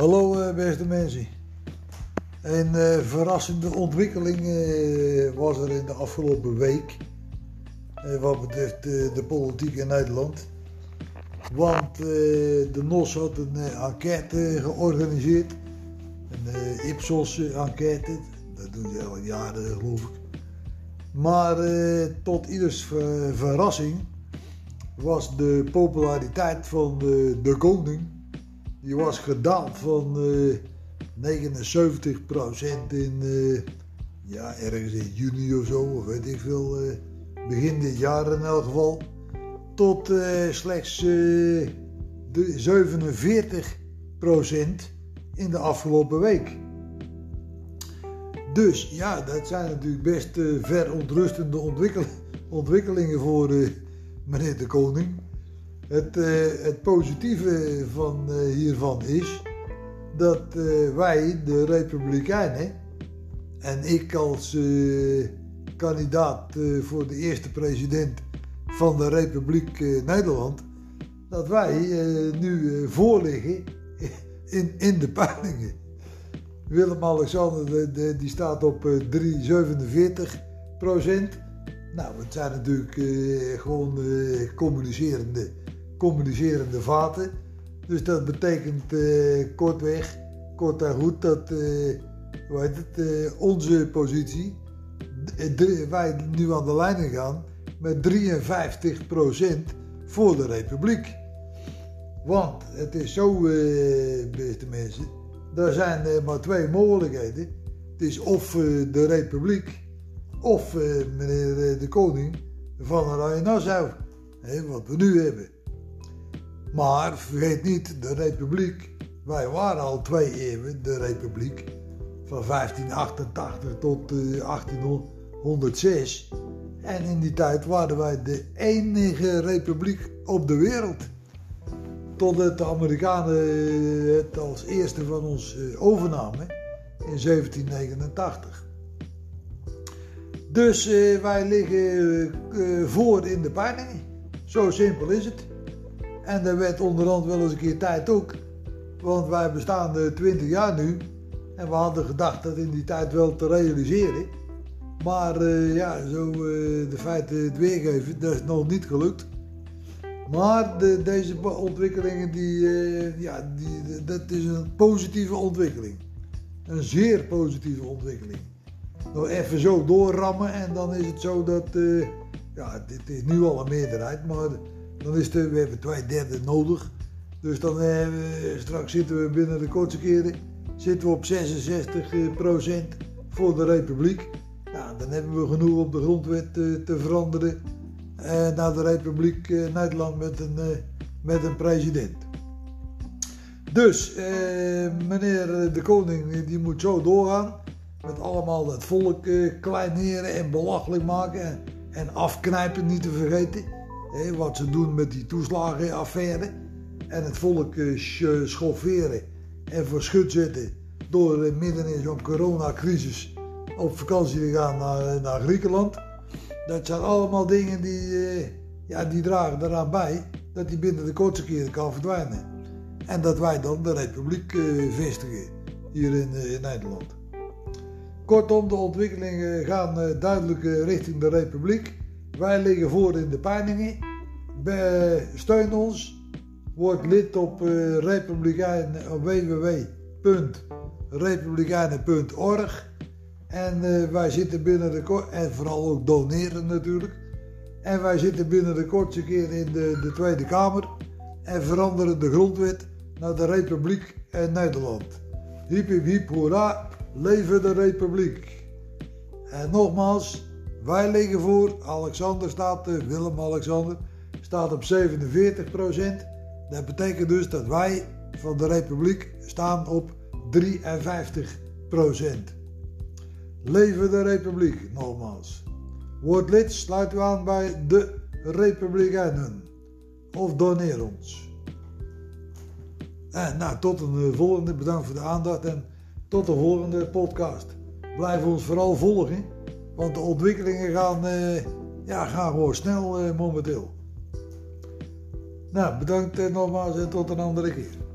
Hallo eh, beste mensen. Een eh, verrassende ontwikkeling eh, was er in de afgelopen week wat betreft de politiek in Nederland. Want de NOS had een enquête georganiseerd. Een Ipsos-enquête. Dat doen ze al jaren geloof ik. Maar tot ieders ver- verrassing was de populariteit van de koning die was gedaald van eh 79% in, eh, ja, ergens in juni of zo, of weet ik veel, eh, begin dit jaar in elk geval, tot eh, slechts eh, de 47% in de afgelopen week. Dus ja, dat zijn natuurlijk best eh, verontrustende ontwikkel- ontwikkelingen voor eh, meneer de koning. Het, eh, het positieve van eh, hiervan is dat eh, wij, de Republikeinen, en ik als kandidaat voor de eerste president van de Republiek Nederland, dat wij nu voorliggen in, in de peilingen. Willem-Alexander de- de- die staat op eh, 3,47 procent. Nou, het zijn natuurlijk gewoon communicerende, communicerende vaten. Dus dat betekent eh, kortweg, kort en goed, dat eh, onze positie, wij nu aan de lijnen gaan met 53% voor de Republiek. Want het is zo, beste mensen, er zijn maar twee mogelijkheden. Het is of de Republiek of meneer de koning van Oranje Nassau, hè, wat we nu hebben. Maar vergeet niet, de Republiek, wij waren al twee eeuwen de Republiek, van 1588 tot eh, 1806. En in die tijd waren wij de enige republiek op de wereld. Totdat de Amerikanen eh, het als eerste van ons eh, overnamen in 1789. Dus eh, wij liggen eh, voor in de peilingen. Zo simpel is het. En er werd onderhand wel eens een keer tijd ook. Want wij bestaan eh, 20 jaar nu. En we hadden gedacht dat in die tijd wel te realiseren. Maar eh, ja, zo eh, de feiten het weergeven, dat is nog niet gelukt. Maar de, deze ontwikkelingen, die, eh, ja, die, dat is een positieve ontwikkeling. Een zeer positieve ontwikkeling. Nog even zo doorrammen en dan is het zo dat, ja, dit is nu al een meerderheid, maar dan is hebben twee derde nodig. Dus dan eh, straks zitten we binnen de kortste keren zitten we op 66% voor de Republiek. Dan hebben we genoeg om de grondwet eh, te veranderen eh, naar de Republiek eh, Nederland met een, eh, met een president. Dus eh, meneer de koning die moet zo doorgaan met allemaal het volk eh, kleineren en belachelijk maken en, en afknijpen niet te vergeten. Wat ze doen met die toeslagenaffaire en het volk sch- schofferen en voor schut zetten door eh, midden in zo'n coronacrisis op vakantie te gaan naar, naar Griekenland. Dat zijn allemaal dingen die, ja, die dragen eraan bij dat die binnen de kortste keren kan verdwijnen. En dat wij dan de republiek vestigen hier in, in Nederland. Kortom, de ontwikkelingen gaan duidelijk richting de republiek. Wij liggen voor in de peilingen. Be- steun ons. Word lid op eh op www.republikeinen.org. En eh, wij zitten binnen de kort, en vooral ook doneren natuurlijk. En wij zitten binnen de kortste keer in de, de Tweede Kamer en veranderen de grondwet naar de Republiek en Nederland. Hiep hiep hoera, leven de Republiek. En nogmaals, wij liggen voor, Alexander staat, Willem-Alexander, staat op 47% Dat betekent dus dat wij van de Republiek staan op 53% Leven de Republiek, nogmaals. Word lid, sluit u aan bij de Republikeinen. Of doneer ons. En nou, tot een eh, volgende. Bedankt voor de aandacht en tot de volgende podcast. Blijf ons vooral volgen, want de ontwikkelingen gaan, eh, ja, gaan gewoon snel eh, momenteel. Nou, bedankt eh, nogmaals en tot een andere keer.